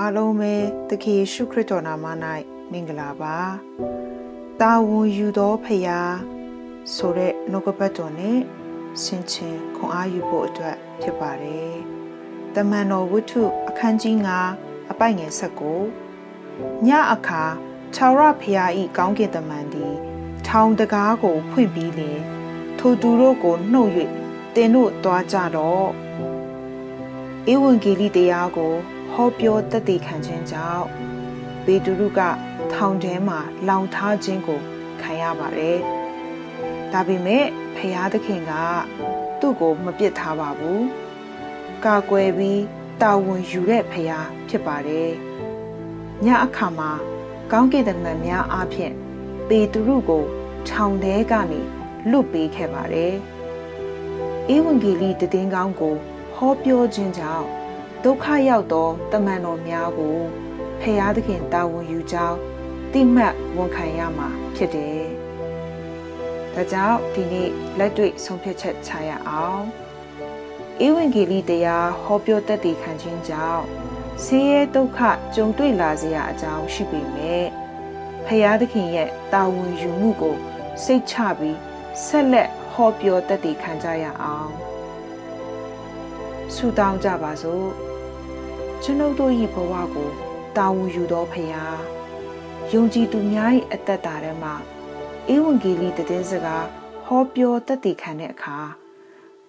အားလုံးပဲသခင်ယေရှုခရစ်တော်နာမ၌မင်္ဂလာပါတာဝန်ယူသောဖရာဆိုတဲ့နှုတ်ကပတ်တော်နဲ့ဆင်ခြင်ခွန်အားယူဖို့အတွက်ဖြစ်ပါတယ်တမန်တော်ဝတ္ထုအခန်းကြီး9အပိုက်ငယ်19ညအခါခြောက်ရဖရာဤကောင်းကင်တမန်သည်ထောင်တကားကိုဖွင့်ပြီးလင်ထိုသူတို့ကိုနှုတ်၍တင်တို့သွားကြတော့ဧဝံဂေလိတရားကို ဟောပြောတည်တည်ခံခြင်းကြောင့်ပေတရုကထောင်ထဲမှာလောင်ထားခြင်းကိုခံရပါတယ်။ဒါပေမဲ့ဖယားသခင်ကသူ့ကိုမပစ်ထားပါဘူး။ကာကွယ်ပြီးတာဝန်ယူတဲ့ဖယားဖြစ်ပါတယ်။ညအခါမှာကောင်းကင်တမန်များအားဖြင့်ပေတရုကိုထောင်ထဲကနေလွတ်ပေးခဲ့ပါတယ်။ဧဝံဂေလိတည်င်းကောင်းကိုဟောပြောခြင်းကြောင့် ဒုက္ခရောက်သောတမန်တော်များကိုဖရာသခင်တာဝန်ယူကြောင်းတိမှတ်ဝန်ခံရမှာဖြစ်တယ်။ဒါကြောင့်ဒီနေ့လက်တွေ့ဆုံးဖြတ်ချက်ချရအောင်။ဧဝံဂေလိတရားဟောပြောတတ်တည်ခံခြင်းကြောင့်ဆင်းရဲဒုက္ခကြုံတွေ့လာစေရအကြောင်းရှိပေမဲ့ဖရာသခင်ရဲ့တာဝန်ယူမှုကိုစိတ်ချပြီးဆက်လက်ဟောပြောတတ်တည်ခံကြရအောင်။ဆုတောင်းကြပါစို့ ကျွန်ုပ်တို့၏ဘဝကိုတာဝန်ယူသောဖရာယုံကြည်သူများ၏အသက်တာထဲမှာဧဝံဂေလိတည်င်းစကားဟောပြောတတ်တည်ခံတဲ့အခါ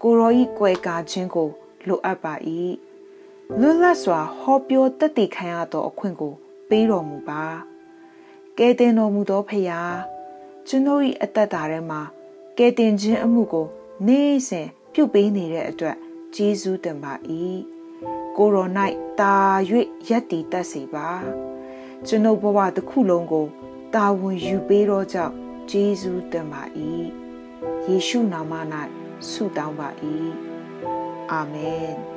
ကိုရောဤကွယ်ကာခြင်းကိုလိုအပ်ပါ၏လွတ်လပ်စွာဟောပြောတတ်တည်ခံရသောအခွင့်ကို ပေးတော်မူပါကဲတင်တော်မူသောဖရာကျွန်ုပ်၏အသက်တာထဲမှာကဲတင်ခြင်းအမှုကို နေ့စဉ်ပြုပေးနေတဲ့အတွက်ကျေးဇူးတင်ပါ၏ ကိုရော၌တာ၍ရက်တည်တတ်စေပါကျွန်ုပ်ဘဝတစ်ခုလုံးကိုတာဝန်ယူပေးတော့ကြောင့်ဂျေဇုတင်ပါ၏ယေရှုနာမ၌ဆုတောင်းပါ၏အာမင်